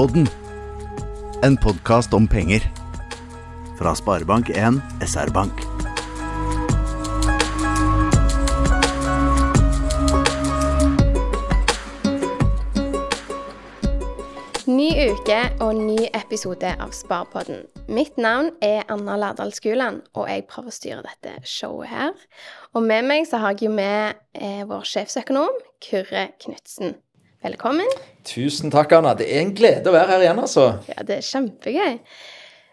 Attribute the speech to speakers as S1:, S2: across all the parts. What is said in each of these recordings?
S1: Sparepodden. En podkast om penger. Fra Sparebank1 SR-Bank.
S2: Ny uke og ny episode av Sparepodden. Mitt navn er Anna Lardal Skuland, og jeg prøver å styre dette showet her. Og med meg så har jeg jo med eh, vår sjefsøkonom, Kyrre Knutsen. Velkommen.
S3: Tusen takk, Anna. Det er en glede å være her igjen, altså.
S2: Ja, det er kjempegøy.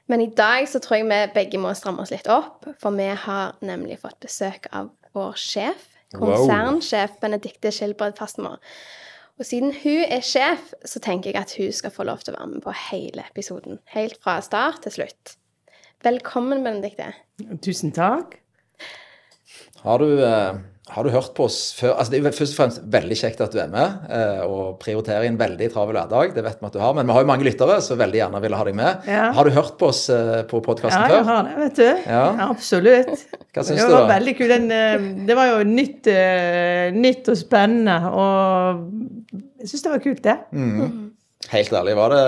S2: Men i dag så tror jeg vi begge må stramme oss litt opp, for vi har nemlig fått besøk av vår sjef,
S3: Wow.
S2: konsernsjef Benedicte Skilbred Fastmo. Og siden hun er sjef, så tenker jeg at hun skal få lov til å være med på hele episoden. Helt fra start til slutt. Velkommen, Benedicte.
S4: Tusen takk.
S3: Har du, eh, har du hørt på oss før? Altså, det er jo først og fremst veldig kjekt at du er med eh, og prioriterer en veldig travel hverdag. Det vet vi at du har. Men vi har jo mange lyttere som veldig gjerne ville ha deg med.
S4: Ja.
S3: Har du hørt på oss eh, på
S4: Ja,
S3: podkasten
S4: jeg
S3: før?
S4: har det, vet du.
S3: Ja.
S4: Absolutt.
S3: Hva syns
S4: det
S3: du,
S4: var
S3: da?
S4: veldig kult. Den, eh, Det var jo nytt, eh, nytt og spennende, og jeg syns det var kult, det.
S3: Mm. Helt ærlig, var det,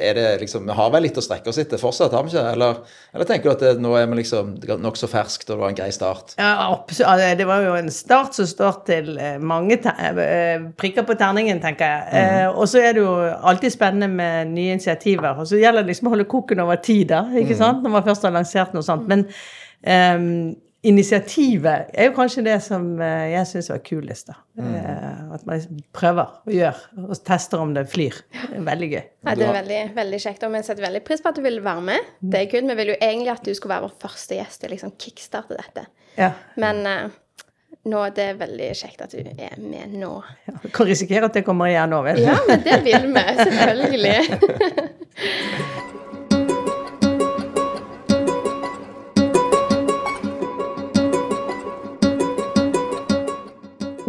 S3: er det liksom, Vi har vel litt å strekke oss etter fortsatt, har vi ikke? Eller, eller tenker du at det, nå er vi liksom nokså ferskt, og det var en grei start?
S4: Ja, absolutt. Det var jo en start som står til eh, mange eh, prikker på terningen, tenker jeg. Eh, og så er det jo alltid spennende med nye initiativer. Og så gjelder det liksom å holde koken over tid, da, ikke sant? når man først har lansert noe sånt. Men eh, initiativet er jo kanskje det som eh, jeg syns var kulest. da. Mm. at man liksom prøver og gjør, og tester om det flyr. Det er veldig gøy.
S2: Ja, det er veldig, veldig kjekt, og vi setter veldig pris på at du vil være med. Det er kult. Vi vil jo egentlig at du skulle være vår første gjest og liksom kickstarte dette.
S4: Ja.
S2: Men nå nå det er veldig kjekt at du er med nå.
S4: ja. Kan risikere at det kommer igjen nå, vel?
S2: Ja, men det vil vi. Selvfølgelig.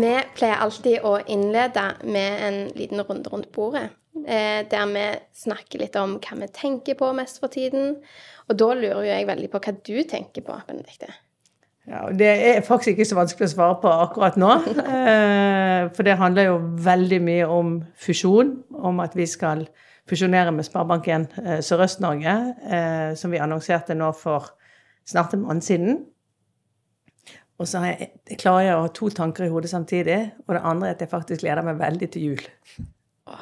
S2: Vi pleier alltid å innlede med en liten runde rundt bordet. Eh, der vi snakker litt om hva vi tenker på mest for tiden. Og da lurer jeg veldig på hva du tenker på, Benedicte.
S4: Ja, Det er faktisk ikke så vanskelig å svare på akkurat nå. eh, For det handler jo veldig mye om fusjon, om at vi skal fusjonere med Sparebanken eh, Sørøst-Norge, som vi annonserte nå for snart en måned siden. Og så jeg, jeg klarer jeg å ha to tanker i hodet samtidig, og det andre er at jeg faktisk gleder meg veldig til jul.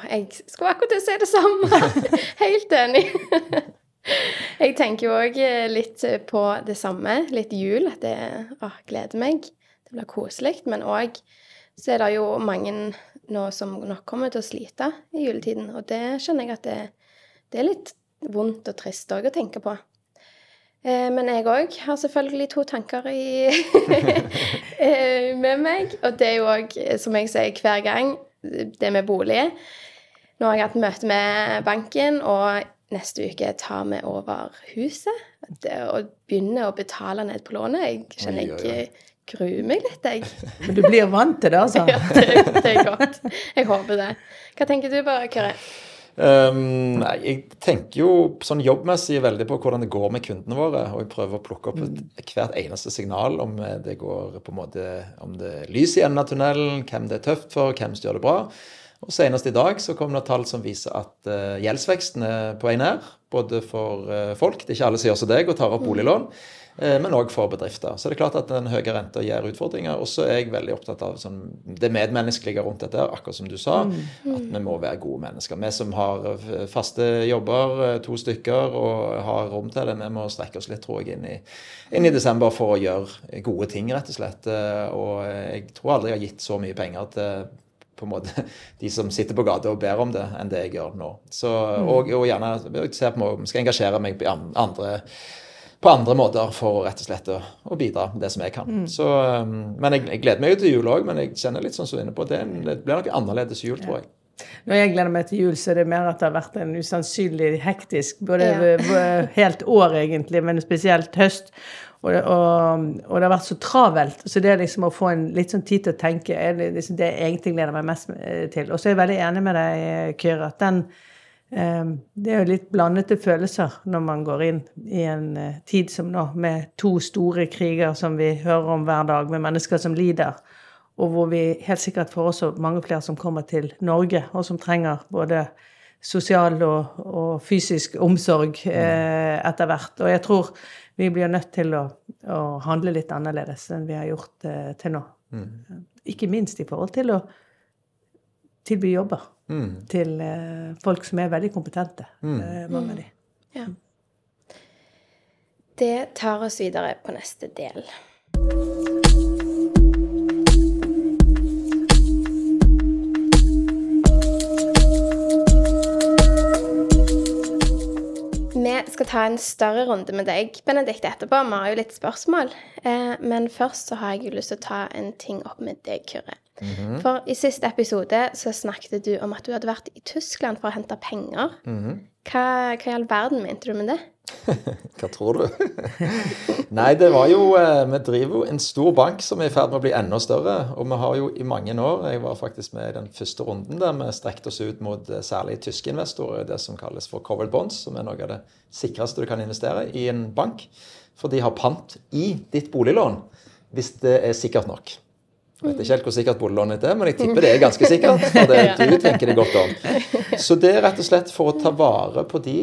S2: Jeg skulle akkurat til å si det samme. Helt enig. Jeg tenker jo òg litt på det samme. Litt jul. At det å, gleder meg. Det blir koselig. Men òg så er det jo mange nå som nok kommer til å slite i juletiden. Og det skjønner jeg at det, det er litt vondt og trist òg å tenke på. Eh, Men jeg òg har selvfølgelig to tanker i, eh, med meg. Og det er jo òg, som jeg sier hver gang, det med bolig. Nå har jeg hatt møte med banken, og neste uke tar vi over huset. Det, og begynner å betale ned på lånet. Jeg kjenner
S3: Oi, oi,
S2: jeg gruer meg litt, jeg.
S4: Men du blir vant til det, altså?
S2: Ja, det, det er godt. Jeg håper det. Hva tenker du på, Kyrre?
S3: Um, nei, jeg tenker jo sånn jobbmessig veldig på hvordan det går med kundene våre. Og jeg prøver å plukke opp et, hvert eneste signal om det går på en måte Om det er lys i enden av tunnelen, hvem det er tøft for, hvem som gjør det bra. Og Senest i dag så kom det tall som viser at uh, gjeldsveksten er på vei ned. Både for uh, folk, det er ikke alle som gjør som deg og tar opp boliglån, uh, men òg for bedrifter. Så det er klart at den høye renta gir utfordringer. Og så er jeg veldig opptatt av sånn, det medmenneskelige rundt dette, akkurat som du sa. At vi må være gode mennesker. Vi som har faste jobber, to stykker, og har rom til det, vi må strekke oss litt, tror jeg, inn i, inn i desember for å gjøre gode ting, rett og slett. Og jeg tror aldri jeg har gitt så mye penger til på en måte de som sitter på gata og ber om det, enn det jeg gjør nå. Så, og, og gjerne ser på om jeg skal engasjere meg på andre på andre måter for rett og slett å, å bidra med det som jeg kan. Så, um, men jeg, jeg gleder meg jo til jul òg, men jeg kjenner litt sånn som du er inne på, det, det blir nok annerledes jul, tror jeg.
S4: Når jeg gleder meg til jul, så er det mer at det har vært en usannsynlig hektisk både
S2: Ja.
S4: helt år, egentlig, men spesielt høst. Og, og, og det har vært så travelt. Så det liksom å få en litt sånn tid til å tenke er det liksom det jeg egentlig gleder meg mest til. Og så er jeg veldig enig med deg, Kyrre, at den eh, Det er jo litt blandede følelser når man går inn i en eh, tid som nå, med to store kriger som vi hører om hver dag, med mennesker som lider og hvor vi helt sikkert får også mange flere som kommer til Norge, og som trenger både sosial og, og fysisk omsorg eh, etter hvert. Og jeg tror vi blir nødt til å, å handle litt annerledes enn vi har gjort eh, til nå. Ikke minst i forhold til å tilby jobber til eh, folk som er veldig kompetente. Eh, mange av de.
S2: Ja. Det tar oss videre på neste del. Skal ta en større runde med deg, Benedikt etterpå. Vi har jo litt spørsmål. Eh, men først så har jeg jo lyst til å ta en ting opp med deg, Kyrre. For i siste episode så snakket du om at du hadde vært i Tyskland for å hente penger. hva, hva i all verden mente du med det?
S3: Hva tror du? Nei, det var jo eh, Vi driver jo en stor bank som er i ferd med å bli enda større. Og vi har jo i mange år Jeg var faktisk med i den første runden der vi strekte oss ut mot eh, særlig tyske investorer. Det som kalles for covered bonds, som er noe av det sikreste du kan investere i en bank. For de har pant i ditt boliglån hvis det er sikkert nok. Jeg vet ikke helt hvor sikkert boliglånet er, men jeg tipper det er ganske sikkert. For det, du tenker det godt om. Så det er rett og slett for å ta vare på de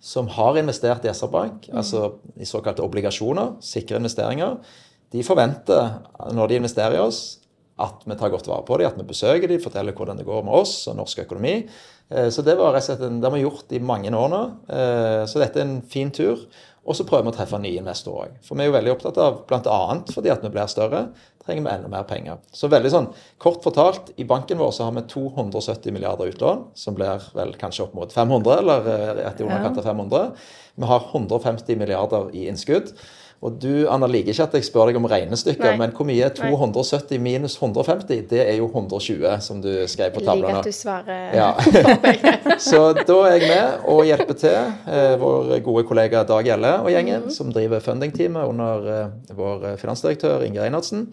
S3: som har investert i SR-Bank, altså i såkalte obligasjoner, sikre investeringer. De forventer, når de investerer i oss, at vi tar godt vare på dem, at vi besøker dem, forteller hvordan det går med oss og norsk økonomi. Eh, Så det var rett og slett en, det har vi gjort i mange år nå. Eh, Så dette er en fin tur. Og så prøver vi å treffe nye investorer òg. For vi er jo veldig opptatt av, bl.a. fordi at vi blir større, trenger vi enda mer penger. Så veldig sånn, kort fortalt, i banken vår så har vi 270 milliarder utlån, som blir vel kanskje opp mot 500, eller rett i underkant av 500. Vi har 150 milliarder i innskudd. Og du Anna, liker ikke at jeg spør deg om regnestykker,
S2: Nei.
S3: men hvor mye er 270 minus 150? Det er jo 120, som du skrev på
S2: Jeg liker at du svarer
S3: Ja. Så da er jeg med og hjelper til eh, vår gode kollega Dag Gjelle og gjengen, som driver fundingteamet under eh, vår eh, finansdirektør Inger Einarsen,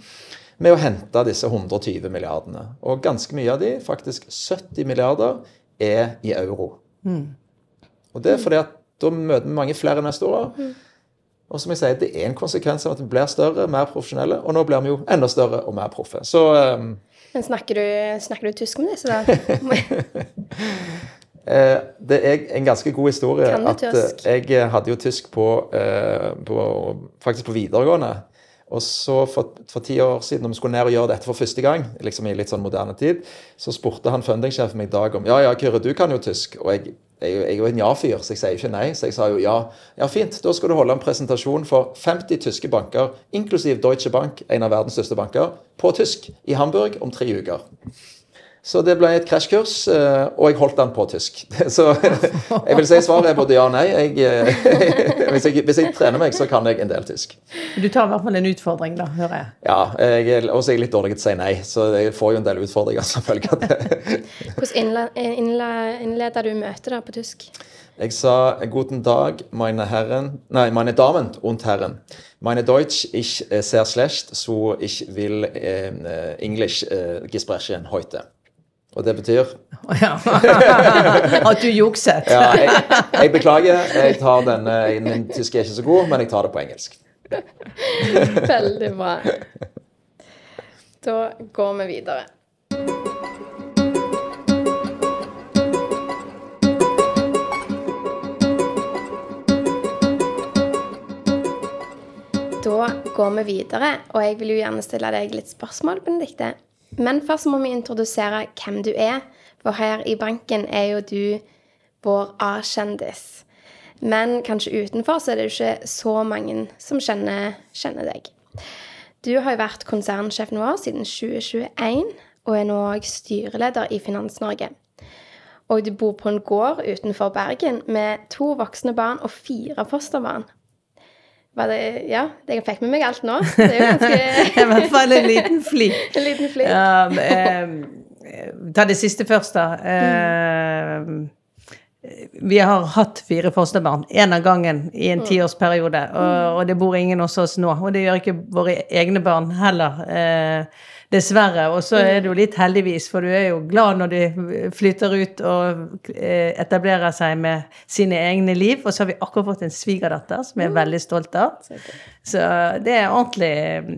S3: med å hente disse 120 milliardene. Og ganske mye av de, faktisk 70 milliarder, er i euro. Og det er fordi at da møter vi mange flere investorer. Og som jeg sier, det er en konsekvens av at vi blir større, mer profesjonelle, og nå blir vi jo enda større og mer proffe. Så um...
S2: Men snakker du, snakker du tysk med disse, da?
S3: Eh, det er en ganske god historie.
S2: Kan du
S3: at
S2: tysk?
S3: eh, Jeg eh, hadde jo tysk på, eh, på faktisk på videregående. Og så for, for ti år siden, når vi skulle ned og gjøre dette for første gang, liksom i litt sånn moderne tid, så spurte han fundingssjefen meg i Dag om Ja, ja, Kyrre, du kan jo tysk. Og jeg, jeg, jeg er jo en ja-fyr, så jeg sier ikke nei. Så jeg sa jo ja. Ja, fint. Da skal du holde en presentasjon for 50 tyske banker, inklusiv Deutsche Bank, en av verdens største banker, på tysk i Hamburg om tre uker. Så det ble et krasjkurs, eh, og jeg holdt den på tysk. Så jeg vil si svaret er både ja og nei. Jeg, eh, hvis, jeg, hvis jeg trener meg, så kan jeg en del tysk.
S4: Du tar i hvert fall en utfordring, da, hører jeg.
S3: Ja, jeg er også er jeg litt dårlig til å si nei, så jeg får jo en del utfordringer som følge av det.
S2: Hvordan innle- innle- innleder du møtet da på tysk?
S3: Jeg sa 'Guten Dag, meine Herren Nei, meine Damen und Herren. Meine Deutsch ich eh, sehr schlecht, so ich will eh, eh, English eh, gesprechen heute. Og det betyr
S4: Ja. At du jukset.
S3: Ja, jeg, jeg beklager. Jeg tar denne, Min tysk er ikke så god, men jeg tar det på engelsk.
S2: Veldig bra. Da går vi videre. Da går vi videre, og jeg vil jo gjerne stille deg litt spørsmål, Benedikte. Men først må vi introdusere hvem du er, for her i banken er jo du vår A-kjendis. Men kanskje utenfor så er det jo ikke så mange som kjenner, kjenner deg. Du har jo vært konsernsjefen vår siden 2021, og er nå òg styreleder i Finans-Norge. Og du bor på en gård utenfor Bergen med to voksne barn og fire fosterbarn. Det Ja, jeg fikk med meg alt nå. Det er jo ganske
S4: I hvert fall en liten flik.
S2: en liten flik.
S4: Ja, eh, ta det siste først, da. Eh, vi har hatt fire fosterbarn, én av gangen i en tiårsperiode. Og, og det bor ingen hos oss nå. Og det gjør ikke våre egne barn heller. Eh, Dessverre. Og så er det jo litt heldigvis, for du er jo glad når de flytter ut og eh, etablerer seg med sine egne liv. Og så har vi akkurat fått en svigerdatter som jeg er veldig stolt av. Så det er ordentlig,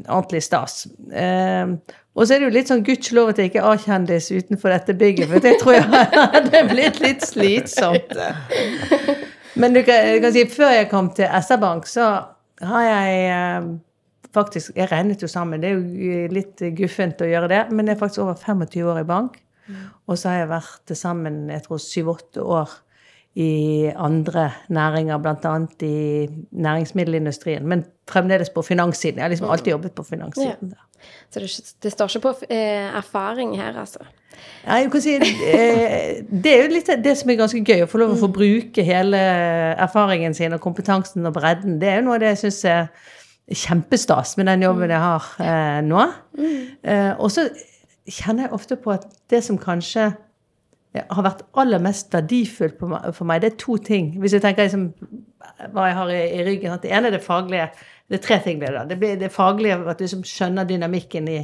S4: ordentlig stas. Eh, og så er det jo litt sånn gudskjelov at jeg ikke er A-kjendis utenfor dette bygget, for det tror jeg hadde blitt litt slitsomt. Men du kan, du kan si, før jeg kom til SR-Bank, så har jeg eh, faktisk Jeg regnet jo sammen, det er jo litt guffent å gjøre det, men jeg er faktisk over 25 år i bank. Og så har jeg vært til sammen jeg tror syv-åtte år i andre næringer, bl.a. i næringsmiddelindustrien. Men fremdeles på finanssiden. Jeg har liksom alltid jobbet på finanssiden.
S2: Ja. Så det, det, står ikke på eh, erfaring her, altså?
S4: Nei, jeg kan si, eh, Det er jo litt det som er ganske gøy, å få lov å få bruke hele erfaringen sin og kompetansen og bredden. Det er jo noe av det jeg syns er kjempestas med den jobben jeg har eh, nå. Eh, og så kjenner jeg ofte på at det som kanskje har vært aller mest verdifullt for meg, det er to ting. Hvis jeg tenker liksom, hva jeg har i, i ryggen. At det ene er det faglige. Det er tre ting det. Det blir det faglige, at du liksom skjønner dynamikken i,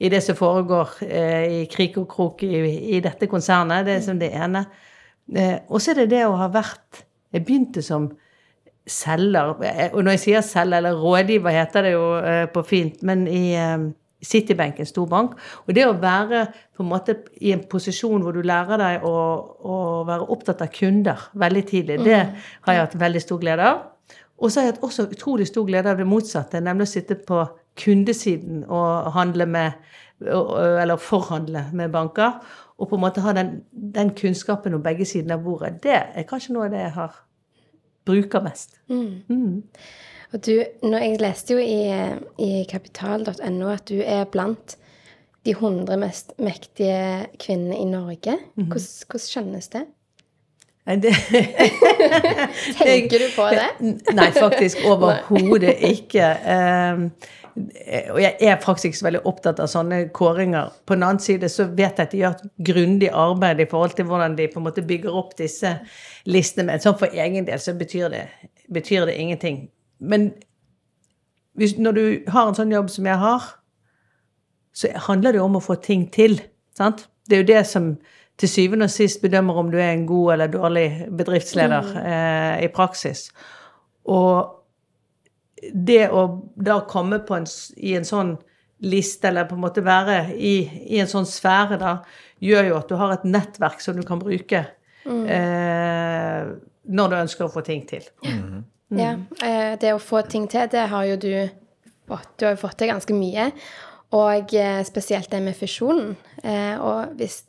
S4: i det som foregår eh, i krik og krok i, i, dette konsernet. Det er som det ene. Eh, og så er det det å ha vært Jeg begynte som selger. Og når jeg sier selger, eller rådgiver heter det jo eh, på fint, men i Citybank, Citibank, en stor bank. Og det å være på en måte i en posisjon hvor du lærer deg å, å være opptatt av kunder veldig tidlig, det mm. har jeg hatt veldig stor glede av. Og så har jeg hatt også utrolig stor glede av det motsatte, nemlig å sitte på kundesiden og handle med Eller forhandle med banker. Og på en måte ha den, den kunnskapen om begge sidene av bordet. Det er kanskje noe av det jeg har bruker mest. Mm. Mm.
S2: Og du, når jeg leste jo i, i kapital.no at du er blant de 100 mest mektige kvinnene i Norge. Mhm. Hvordan, hvordan skjønnes det?
S4: Nei, det
S2: Tenker du på det?
S4: Nei, faktisk overhodet ikke. Um, og jeg er faktisk ikke så veldig opptatt av sånne kåringer. På den annen side så vet jeg at de gjør et grundig arbeid i forhold til hvordan de på en måte bygger opp disse listene. Men sånn for egen del så betyr det, betyr det ingenting. Men hvis, når du har en sånn jobb som jeg har, så handler det jo om å få ting til. Sant? Det er jo det som til syvende og sist bedømmer om du er en god eller dårlig bedriftsleder mm. eh, i praksis. Og det å da komme en, i en sånn liste, eller på en måte være i, i, en sånn sfære, da, gjør jo at du har et nettverk som du kan bruke mm. eh, når du ønsker å få ting til.
S2: Mm. Mm. Ja, eh, det å få ting til, det har jo du fått. Du har jo fått til ganske mye. Og eh, spesielt det med fusjonen. Eh, og hvis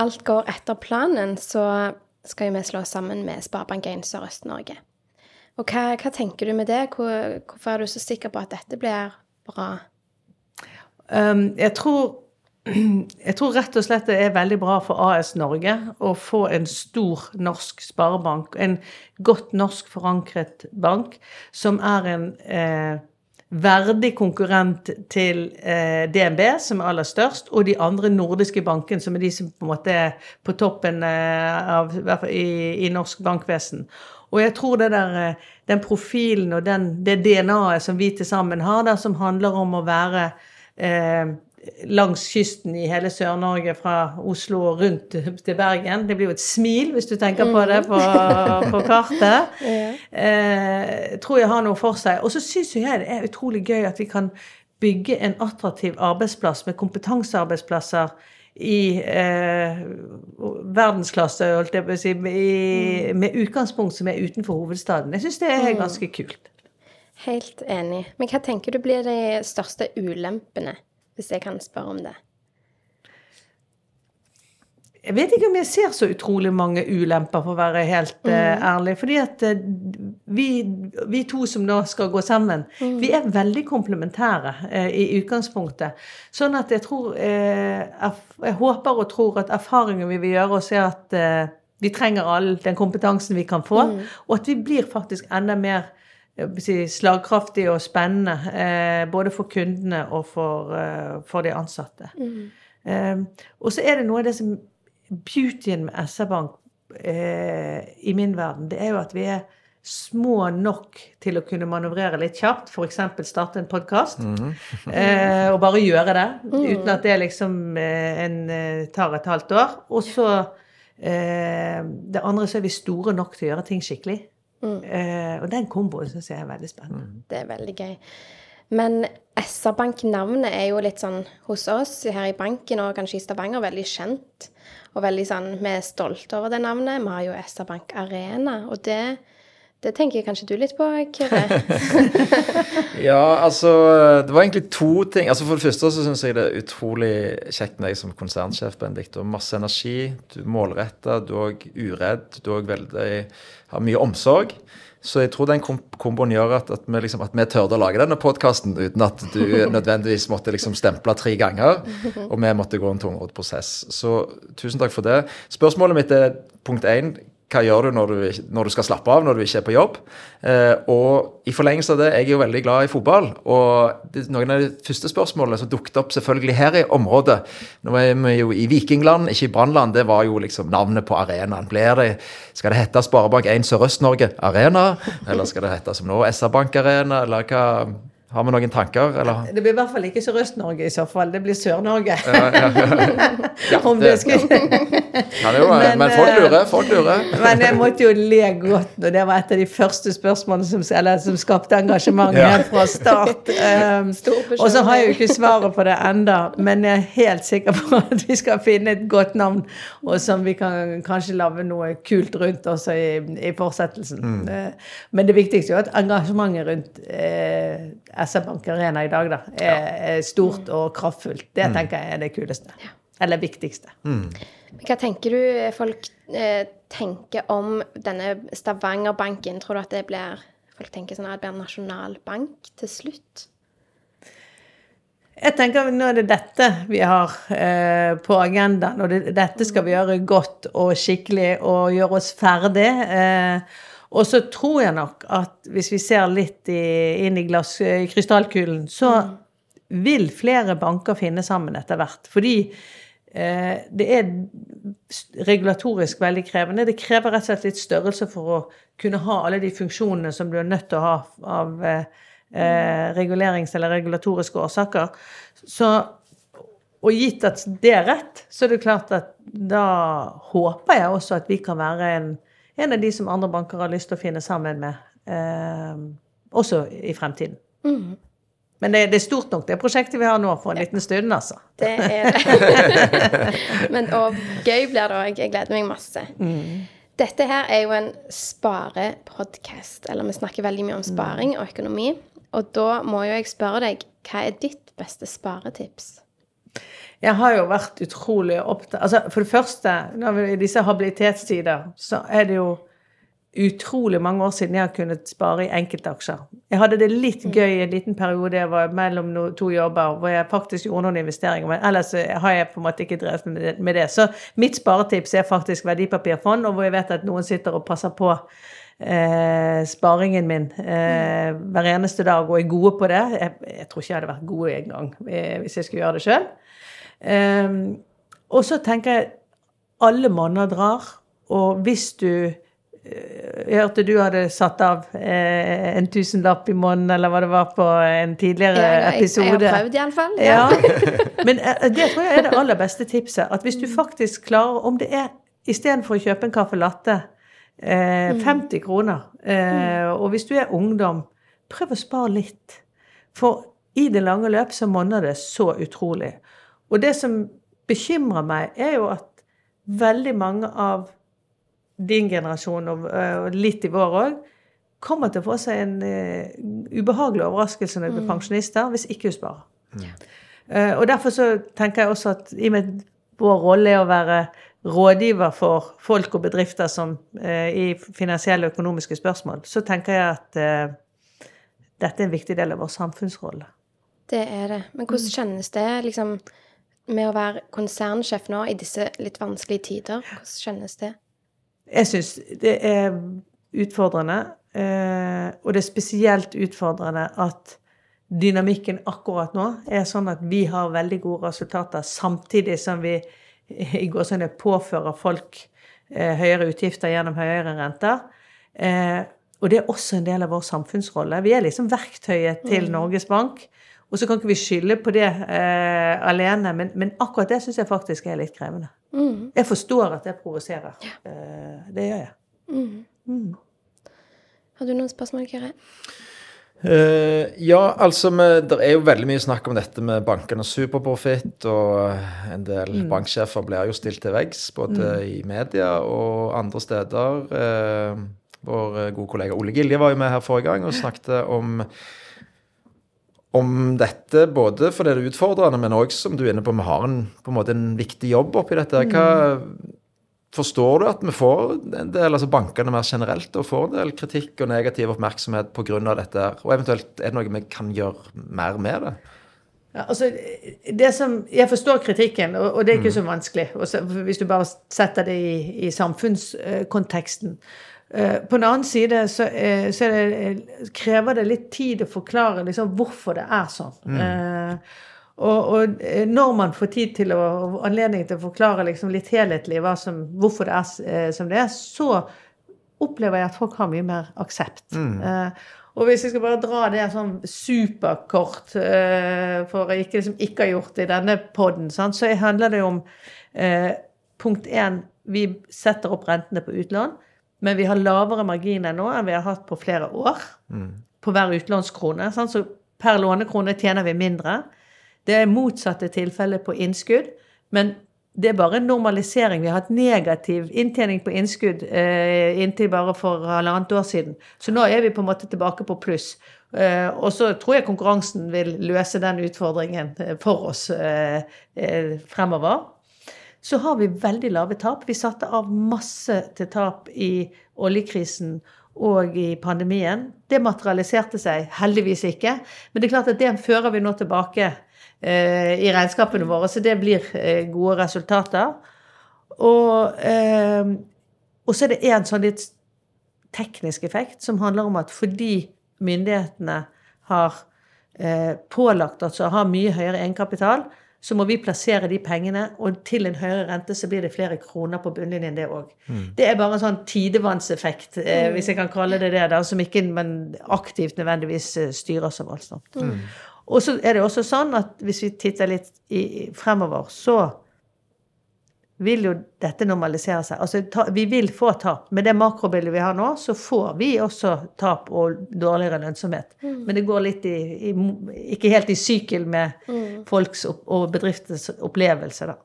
S2: alt går etter planen, så skal jo vi slå oss sammen med Sparebank1 Sørøst-Norge. Og hva, hva, tenker du med det? Hvor, hvorfor er du så sikker på at dette blir bra?
S4: Um, jeg tror jeg tror rett og slett det er veldig bra for AS Norge å få en stor norsk sparebank, en godt norsk forankret bank, som er en eh, verdig konkurrent til eh, DNB, som er aller størst, og de andre nordiske bankene, som er de som på en måte er på toppen eh, av, i, i, norsk bankvesen. Og jeg tror det der, eh, den profilen og den, det DNA-et som vi til sammen har, der, som handler om å være eh, langs kysten i hele Sør-Norge, fra Oslo og rundt til Bergen. Det blir jo et smil hvis du tenker på det på, på kartet. Eh, tror jeg har noe for seg. Og så syns jeg det er utrolig gøy at vi kan bygge en attraktiv arbeidsplass med kompetansearbeidsplasser i eh, verdensklasse, holdt jeg på å si, i, med utgangspunkt som er utenfor hovedstaden. Jeg syns det er mm. ganske kult.
S2: Helt enig. Men hva tenker du blir de største ulempene hvis jeg kan spørre om det?
S4: Jeg vet ikke om jeg ser så utrolig mange ulemper, for å være helt mm. uh, ærlig. Fordi at uh, vi, vi, to som nå skal gå sammen, mm. vi er veldig komplementære uh, i utgangspunktet. Sånn at jeg tror Jeg håper og tror at erfaringen vi vil gjøre oss, er at vi trenger all den kompetansen vi kan få, mm. og at vi blir faktisk enda mer slagkraftig og spennende. Eh, både for kundene og for, eh, for de ansatte. Mm. Eh, og så er det noe av det som Beautyen med SR-Bank eh, i min verden, det er jo at vi er små nok til å kunne manøvrere litt kjapt, f.eks. starte en podkast, eh, og bare gjøre det, uten at det liksom eh, en, tar et halvt år. Og så eh, det andre så er vi store nok til å gjøre ting skikkelig. Eh, og den komboen syns jeg er veldig spennende.
S2: Det er veldig gøy. Men SR-Bank-navnet er jo litt sånn hos oss her i banken og kanskje i Stavanger veldig kjent. Og veldig sånn, vi er stolte over det navnet. Vi har jo SR-Bank Arena, og det, det tenker kanskje du litt på, Kyrre?
S3: Ja, altså Det var egentlig to ting. Altså For det første så syns jeg det er utrolig kjekt med deg som konsernsjef, Benedikt. Har masse energi, du er målretta, du er òg uredd, du er veldig har mye omsorg. Så jeg tror den kom komboen gjør at, at, vi liksom, at vi tørde å lage denne podkasten uten at du nødvendigvis måtte liksom stemple tre ganger, og vi måtte gå en tungrodd prosess. Så tusen takk for det. Spørsmålet mitt er punkt én hva gjør du når du, når du skal slappe av, når du ikke er på jobb? Eh, og i forlengelse av det, jeg er jo veldig glad i fotball. Og noen av de første spørsmålene som dukket opp selvfølgelig her i området Nå er vi jo i Vikingland, ikke i Brannland. Det var jo liksom navnet på arenaen. Blir det, skal det hete Sparebank1 Sørøst-Norge Arena? Eller skal det hete som nå SR-Bank Arena? Eller hva Har vi noen tanker, eller?
S4: Det blir i hvert fall ikke Sørøst-Norge i så fall, det blir Sør-Norge.
S3: Ja, ja, ja. Ja,
S4: Om det
S3: det-
S4: skulle
S3: jo,
S4: Men,
S3: men folk
S4: eh,
S3: lurer. Folk lurer.
S4: Men jeg måtte jo le godt når det var et av de første spørsmålene som, eller, som skapte engasjement
S3: Ja.
S4: helt fra start. Um, og så har jeg jo ikke svaret på det enda, men jeg er helt sikker på at vi skal finne et godt navn, og som vi kan kanskje lage noe kult rundt også i, i fortsettelsen. Mm. Men det viktigste er jo at engasjementet rundt eh, SR Bank Arena i dag da, er, er stort og kraftfullt. Det tenker jeg er det kuleste. Eller viktigste.
S2: Hva tenker du folk eh, tenker om denne Stavanger-banken? Tror du at det blir Folk tenker sånn at det blir en nasjonalbank til slutt?
S4: Jeg tenker Nå er det dette vi har eh, på agendaen, og det, dette skal vi gjøre godt og skikkelig og gjøre oss ferdig. Eh, og så tror jeg nok at hvis vi ser litt i, inn i, glass, i krystallkulen, så vil flere banker finne sammen etter hvert. Fordi eh, det er regulatorisk veldig krevende. Det krever rett og slett litt størrelse for å kunne ha alle de funksjonene som du er nødt til å ha av eh, eh, regulerings- eller regulatoriske årsaker. Så, og gitt at det er rett, så er det klart at da håper jeg også at vi kan være en, en av de som andre banker har lyst til å finne sammen med, eh, også i fremtiden. Men det, det er stort nok, det prosjektet vi har nå, for en liten stund, altså.
S2: Det er det. Men, og gøy blir det òg. Jeg gleder meg masse. Dette her er jo en sparepodkast, eller vi snakker veldig mye om sparing og økonomi. Og da må jo jeg spørre deg, hva er ditt beste sparetips?
S4: Jeg har jo vært utrolig opptatt altså For det første, i disse habilitetstider, så er det jo utrolig mange år siden jeg har kunnet spare i enkeltaksjer. Jeg hadde det litt gøy i en liten periode jeg var mellom to jobber, hvor jeg faktisk gjorde noen investeringer, men ellers har jeg på en måte ikke drevet med det- med det. Så mitt sparetips er faktisk verdipapirfond, og hvor jeg vet at noen sitter og passer på eh, sparingen min eh, hver eneste dag og er gode på det. Jeg, jeg tror ikke jeg hadde vært god engang eh, hvis jeg skulle gjøre det sjøl. Ehm, og så tenker jeg alle monner drar, og hvis du eh, Jeg hørte du hadde satt av eh, en tusenlapp i måneden, eller hva det var på en tidligere
S2: Jeg, jeg, jeg
S4: episode.
S2: har prøvd, iallfall.
S4: Ja. Men eh, det tror jeg er det aller beste tipset. At hvis du faktisk klarer, om det er istedenfor å kjøpe en caffè latte, eh, 50 kroner, eh, og hvis du er ungdom, prøv å spare litt. For i det lange løp så monner det så utrolig. Og det som bekymrer meg, er jo at veldig mange av din generasjon, og, litt i vår òg, kommer til å få seg en uh, ubehagelig overraskelse når de blir pensjonister, hvis ikke du sparer. Eh, og derfor så tenker jeg også at i og med vår rolle er å være rådgiver for folk og bedrifter som uh, i finansielle og økonomiske spørsmål, så tenker jeg at dette er en viktig del av vår samfunnsrolle.
S2: Det er det. Men hvordan kjennes det liksom, med å være konsernsjef nå i disse litt vanskelige tider? Hvordan kjennes det?
S4: Jeg syns det er utfordrende, eh, og det er spesielt utfordrende at dynamikken akkurat nå er sånn at vi har veldig gode resultater, samtidig som vi i går sånn påfører folk eh, høyere utgifter gjennom høyere renter. Eh, og det er også en del av vår samfunnsrolle. Vi er liksom verktøyet til Norges Bank. Og så kan ikke vi skylde på det eh, alene, men, men, akkurat det syns jeg faktisk er litt krevende.
S2: Mm.
S4: Jeg forstår at det provoserer. Eh, det gjør jeg.
S2: Mm. Har du noen spørsmål, Kyrre?
S3: Uh, ja, altså Det er jo veldig mye snakk om dette med bankenes superprofitt, og en del banksjefer blir jo stilt til veggs, både i media og andre steder. Uh, vår gode kollega Ole Gilje var jo med her forrige gang og snakket om om dette, både fordi det er utfordrende, men òg som du er inne på, vi har en, på en måte en viktig jobb oppi dette. Hva, Forstår du at vi får en del, altså bankene mer generelt, og får en del kritikk og negativ oppmerksomhet pga. dette? Og eventuelt er det noe vi kan gjøre mer med det?
S4: Ja, altså, det som, jeg forstår kritikken, og, og det er ikke så vanskelig. Også, hvis du bare setter det i, i samfunnskonteksten. Eh, På den annen side så, eh, så det, krever det litt tid å forklare liksom, hvorfor det er sånn. Eh, og, og eh, når man får tid til å, og anledning til å forklare liksom, litt helhetlig som, hvorfor det er eh, som det er, så opplever jeg at folk har mye mer aksept. Eh, og hvis jeg skal bare dra det sånn superkort, eh, for jeg ikke, liksom, ikke har gjort det i denne poden, så handler det om eh, punkt én vi setter opp rentene på utlån, men vi har lavere marginer nå enn vi har hatt på flere år på hver utlånskrone. Sånn, Så per lånekrone tjener vi mindre. Det er motsatte tilfelle på innskudd, men det er bare en normalisering. Vi har hatt negativ inntjening på innskudd eh, inntil bare for halvannet år siden. Så nå er vi på en måte tilbake på pluss. Eh, og så tror jeg konkurransen vil løse den utfordringen eh, for oss eh, eh, fremover. Så har vi veldig lave tap. Vi satte av masse til tap i oljekrisen og i pandemien. Det materialiserte seg heldigvis ikke. Men det er klart at det fører vi nå tilbake eh, i regnskapene våre, så det blir eh, gode resultater. Og, eh, så er det en sånn litt teknisk effekt som handler om at fordi myndighetene har eh, pålagt oss å ha mye høyere egenkapital, så må vi plassere de pengene, og til en høyere rente så blir det flere kroner på bunnlinjen, det òg. Det er bare en sånn tidevannseffekt, eh, hvis jeg kan kalle det det, da, som ikke man aktivt nødvendigvis eh, styrer så voldsomt. Og så er det også sånn at hvis vi titter litt i, i- fremover, så vil jo dette normalisere seg. Altså, ta, vi vil få tap. Med det makrobildet vi har nå, så får vi også tap og dårligere lønnsomhet. Men det går litt i, i Ikke helt i sykkel med folks opp, og bedrifters opplevelse, da.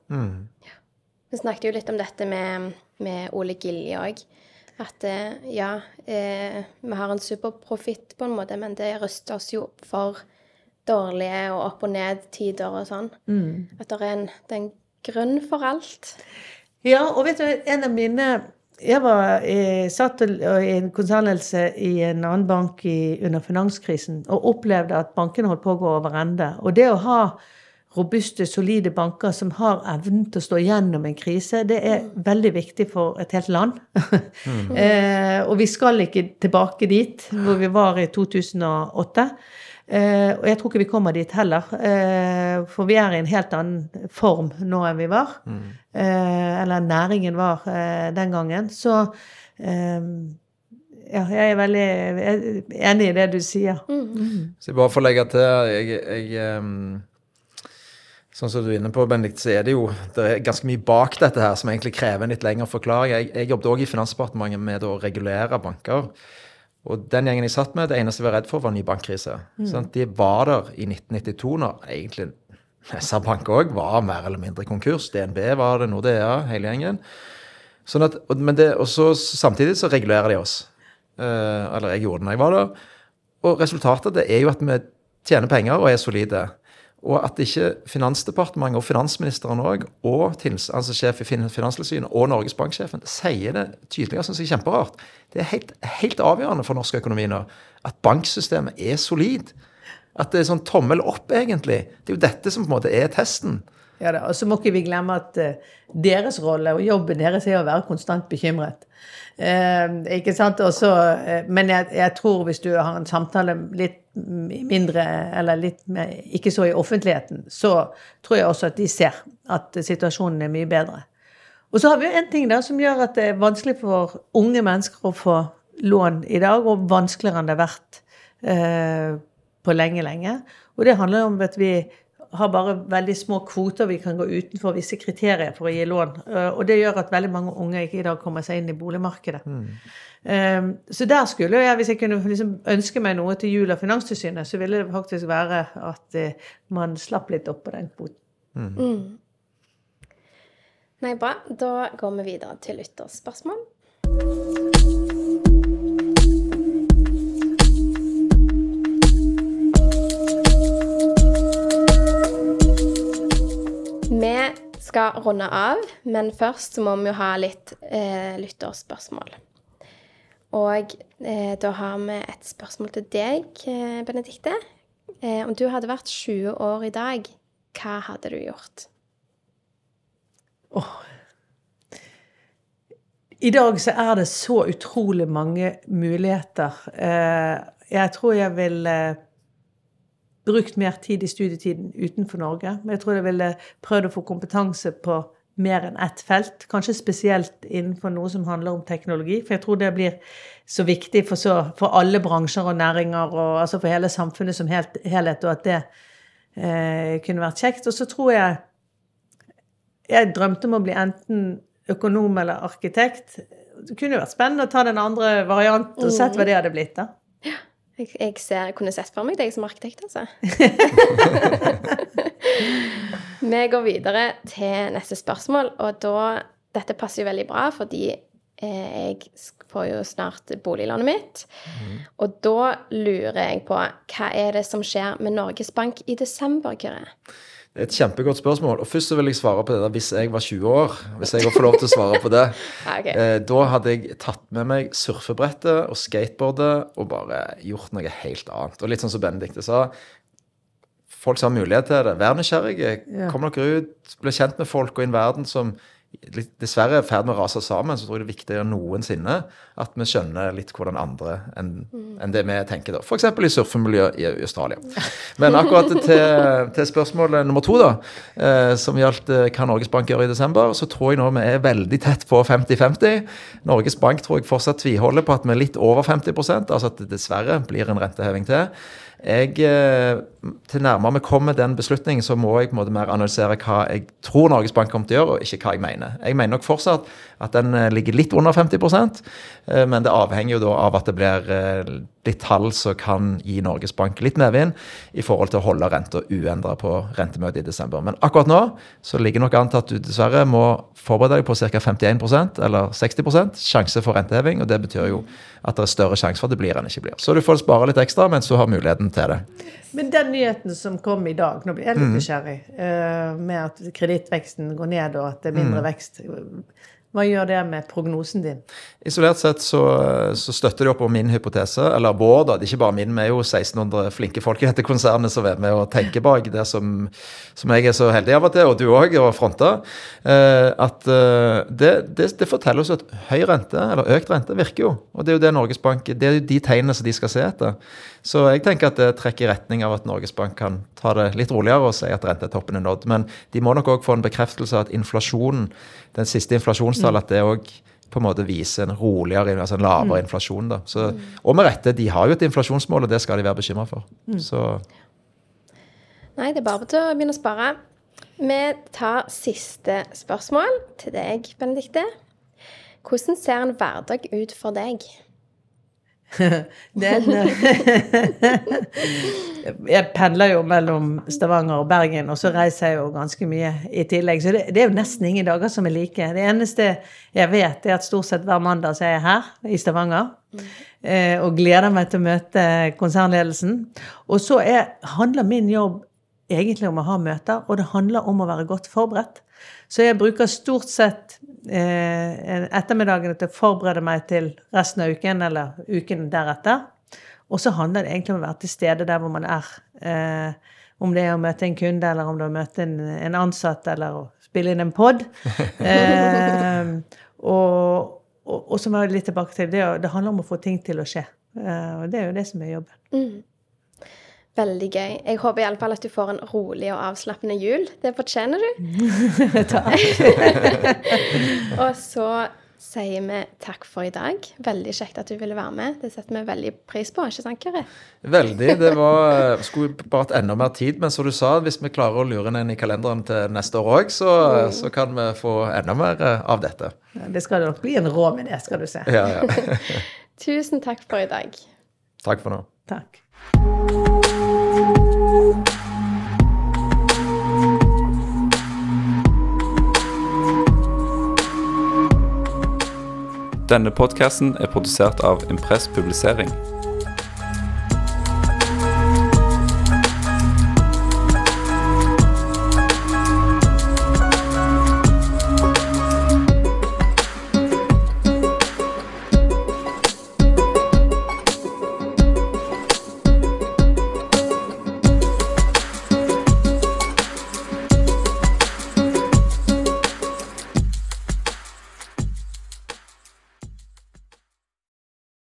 S2: Vi snakket jo litt om dette med, med Ole Gilje òg. At eh, ja, eh, vi har en superprofitt på en måte, men det ruster oss jo for dårlige og opp- og ned-tider og sånn. At det er en, det er en grunn for alt.
S4: Ja, og vet du, en av mine Jeg var, eh, satt i i en konsernledelse i en annen bank i, under finanskrisen og opplevde at bankene holdt på å gå over ende. Og det å ha robuste, solide banker som har evnen til å stå gjennom en krise, det er veldig viktig for et helt land. eh, og vi skal ikke tilbake dit hvor vi var i 2008. Eh, og jeg tror ikke vi kommer dit heller. Eh, for vi er i en helt annen form nå enn vi var. Eh, eller næringen var eh, den gangen. Så eh, ja, jeg er veldig enig i det du sier.
S3: Så jeg bare får legge til jeg, jeg, um Sånn som du er inne på, Benedikt, så er det jo det er ganske mye bak dette her som egentlig krever en litt lengre forklaring. Jeg, jeg jobbet òg i Finansdepartementet med å regulere banker. Og den gjengen jeg satt med, det eneste vi var redd for, var ny bankkrise. Sånn, de var der i 1992 når egentlig Nessa Bank òg var mer eller mindre konkurs. DNB var det, Nordea, hele gjengen. Sånn at, det, og så samtidig så regulerer de oss. Eh, eller jeg gjorde det når jeg var der. Og resultatet det er jo at vi tjener penger og er solide. Og at ikke Finansdepartementet og finansministeren òg, og altså sjef i Fin- Finanstilsynet og Norges Banksjefen sier det tydeligere, syns jeg er kjemperart. Det er helt, helt avgjørende for norsk økonomi nå at banksystemet er solid. At det er sånn tommel opp, egentlig. Det er jo dette som på en måte er testen.
S4: Ja da, Og så må ikke vi glemme at eh, deres rolle og jobben deres er å være konstant bekymret. Eh, ikke sant? Også, eh, men jeg, jeg tror hvis du har en samtale litt mindre, eller litt mer, ikke så i offentligheten, så tror jeg også at de ser at situasjonen er mye bedre. Og så har vi jo en ting da som gjør at det er vanskelig for unge mennesker å få lån i dag, og vanskeligere enn det har vært eh, på lenge, lenge. Og det handler om at vi har bare veldig små kvoter vi kan gå utenfor visse kriterier for å gi lån. Eh, og det gjør at veldig mange unge ikke i dag kommer seg inn i boligmarkedet. Mm. så der skulle jeg, hvis jeg kunne liksom ønske meg noe til jul av Finanstilsynet, så ville det faktisk være at uh, man slapp litt opp på den kvoten.
S2: Mm. Nei, bra. Da går vi videre til lytterspørsmål. Vi skal runde av, men først så må vi jo ha litt eh, lytterspørsmål. Og eh, da har vi et spørsmål til deg, eh, Benedikte. Eh, om du hadde vært 20 år i dag, hva hadde du gjort?
S4: Oh. I dag så er det så utrolig mange muligheter. Eh, jeg tror jeg ville brukt mer tid i studietiden utenfor Norge. Men jeg tror jeg ville prøvd å få kompetanse på mer enn ett felt. Kanskje spesielt innenfor noe som handler om teknologi. For jeg tror det blir så viktig for, så, for alle bransjer og næringer, og altså for hele samfunnet som helt, helhet, og at det eh, kunne vært kjekt. Og så tror jeg Jeg drømte om å bli enten økonom eller arkitekt. Det kunne jo vært spennende å ta den andre varianten og sett hva det hadde blitt. da.
S2: Jeg, jeg ser, kunne sett for meg deg som arkitekt, altså. Vi går videre til neste spørsmål, og da Dette passer jo veldig bra, fordi eh, jeg får jo snart boliglånet mitt. Mm. Og da lurer jeg på hva er det som skjer med Norges Bank i desember, Kyrre?
S3: Et kjempegodt spørsmål. Og først så vil jeg svare på det der hvis jeg var 20 år. Hvis jeg får lov til å svare på det. okay. eh, da hadde jeg tatt med meg surfebrettet og skateboardet og bare gjort noe helt annet. Og litt sånn som Benedicte sa. Folk som har mulighet til det. Vær nysgjerrige. Kom dere ut. Bli kjent med folk og i en verden som dessverre er i ferd med å rase sammen, så tror jeg det er viktigere enn noensinne at vi skjønner litt hvordan andre enn en det vi tenker, da. F.eks. i surfemiljøet i Australia. Men akkurat til, til spørsmål nummer to, da, eh, som gjaldt eh, hva Norges Bank gjør i desember, så tror jeg nå vi er veldig tett på 50-50. Norges Bank tror jeg fortsatt tviholder på at vi er litt over 50 altså at det dessverre blir en renteheving til. Jeg, eh, til nærmere vi kommer den beslutningen, så må jeg på en måte mer analysere hva jeg tror Norges Bank kommer til å gjøre, og ikke hva jeg mener. Jeg mener nok fortsatt at den eh, ligger litt under 50 eh, men det avhenger jo da av at det blir litt tall som kan gi Norges Bank litt medvind i forhold til å holde renta uendra på rentemøtet i desember. Men akkurat nå så ligger nok an til at du dessverre må forberede deg på ca. 51% eller 60% sjanse for renteheving, og det betyr jo at det er større sjanse for at det blir enn ikke blir. Så du får spare litt ekstra mens du har muligheten til det.
S4: Men den nyheten som kom i dag, nå blir jeg litt mm. nysgjerrig, mm. med at kredittveksten går ned og at det er mindre mm. vekst. Hva gjør det med prognosen din?
S3: Isolert sett så, så støtter det opp om min hypotese, eller vår, da. Det er ikke bare min, vi er jo 1600 flinke folk i dette konsernet som er med og tenker bak det som, som jeg er så heldig av og til, og du òg, og fronter. Eh, at eh, det, det, det, forteller oss at høy rente, eller økt rente, virker jo. Og det er jo det Norges Bank Det er jo de tegnene som de skal se etter. Så jeg tenker at det trekker i retning av at Norges Bank kan ta det litt roligere og si at rentetoppen er nådd. Men de må nok òg få en bekreftelse av at inflasjonen, den siste inflasjonstallet, at det òg på en måte viser en roligere, altså en lavere mm. inflasjon. da. Så, og med rette, de har jo et inflasjonsmål, og det skal de være bekymra for. Mm. Så
S2: Nei, det er bare til å begynne å spare. Vi tar siste spørsmål til deg, Benedikte. Hvordan ser en hverdag ut for deg?
S4: Den Jeg pendler jo mellom Stavanger og Bergen, og så reiser jeg jo ganske mye i tillegg. Så det, det, er jo nesten ingen dager som er like. Det eneste jeg vet, er at stort sett hver mandag så er jeg her i Stavanger. Eh, og gleder meg til å møte konsernledelsen. Og så er, handler min jobb egentlig om å ha møter, og det handler om å være godt forberedt. Så jeg bruker stort sett eh, ettermiddagene til å forberede meg til resten av uken eller uken deretter. Og så handler det egentlig om å være til stede der hvor man er. Eh, om det er å møte en kunde, eller om det er å møte en, en ansatt, eller å spille inn en pod. Eh, og, og, og, som jeg litt tilbake til, det, det handler om å få ting til å skje. Eh, og det er jo det som er jobben. Mm.
S2: Veldig gøy. Jeg håper iallfall at du får en rolig og avslappende jul. Det fortjener du.
S4: Takk.
S2: og så sier vi takk for i dag. Veldig kjekt at du ville være med. Det setter vi veldig pris på, ikke sant, Kari?
S3: Veldig. Det var, skulle bare hatt enda mer tid, men som du sa, hvis vi klarer å lure den inn i kalenderen til neste år òg, så, så kan vi få enda mer eh, av dette.
S4: Ja, Det skal nok bli en rå med det, skal du se.
S3: Ja, ja.
S2: Tusen takk for i dag.
S3: Takk for nå.
S4: Takk.
S5: Denne podkasten er produsert av Impress Publisering.